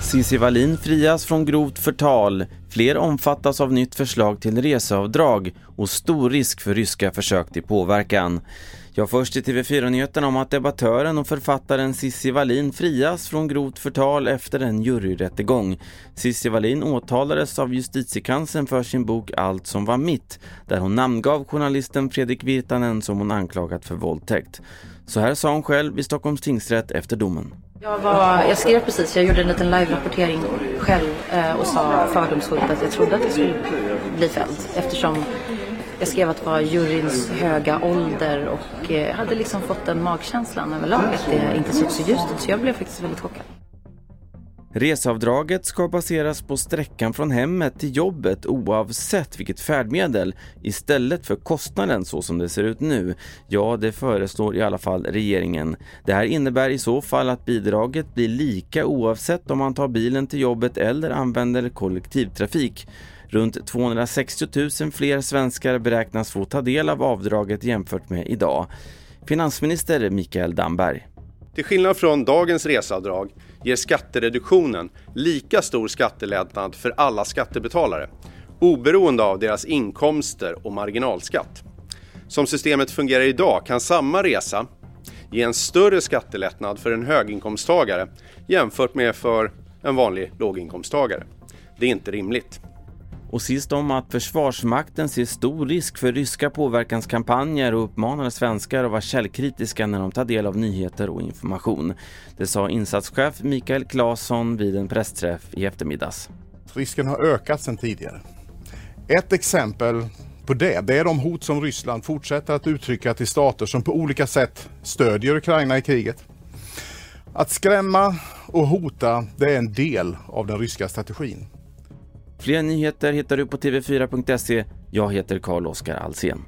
Cissi Wallin frias från grovt förtal. Fler omfattas av nytt förslag till reseavdrag och stor risk för ryska försök till påverkan. Jag först i TV4-nyheterna om att debattören och författaren Cissi Wallin frias från grovt förtal efter en juryrättegång. Cissi Wallin åtalades av justitiekanslern för sin bok Allt som var mitt, där hon namngav journalisten Fredrik Virtanen som hon anklagat för våldtäkt. Så här sa hon själv i Stockholms tingsrätt efter domen. Jag, var, jag skrev precis, jag gjorde en liten live-rapportering själv eh, och sa fördomsfullt att jag trodde att jag skulle bli fälld eftersom jag skrev att det var juryns höga ålder och eh, hade liksom fått den magkänslan överlag att det inte såg så ljust ut så jag blev faktiskt väldigt chockad. Reseavdraget ska baseras på sträckan från hemmet till jobbet oavsett vilket färdmedel istället för kostnaden så som det ser ut nu. Ja, det föreslår i alla fall regeringen. Det här innebär i så fall att bidraget blir lika oavsett om man tar bilen till jobbet eller använder kollektivtrafik. Runt 260 000 fler svenskar beräknas få ta del av avdraget jämfört med idag. Finansminister Mikael Damberg. Till skillnad från dagens reseavdrag ger skattereduktionen lika stor skattelättnad för alla skattebetalare, oberoende av deras inkomster och marginalskatt. Som systemet fungerar idag kan samma resa ge en större skattelättnad för en höginkomsttagare jämfört med för en vanlig låginkomsttagare. Det är inte rimligt. Och sist om att Försvarsmakten ser stor risk för ryska påverkanskampanjer och uppmanar svenskar att vara källkritiska när de tar del av nyheter och information. Det sa insatschef Mikael Claesson vid en pressträff i eftermiddags. Risken har ökat sedan tidigare. Ett exempel på det, det är de hot som Ryssland fortsätter att uttrycka till stater som på olika sätt stödjer Ukraina i kriget. Att skrämma och hota, det är en del av den ryska strategin. Fler nyheter hittar du på tv4.se. Jag heter Carl-Oskar Alsen.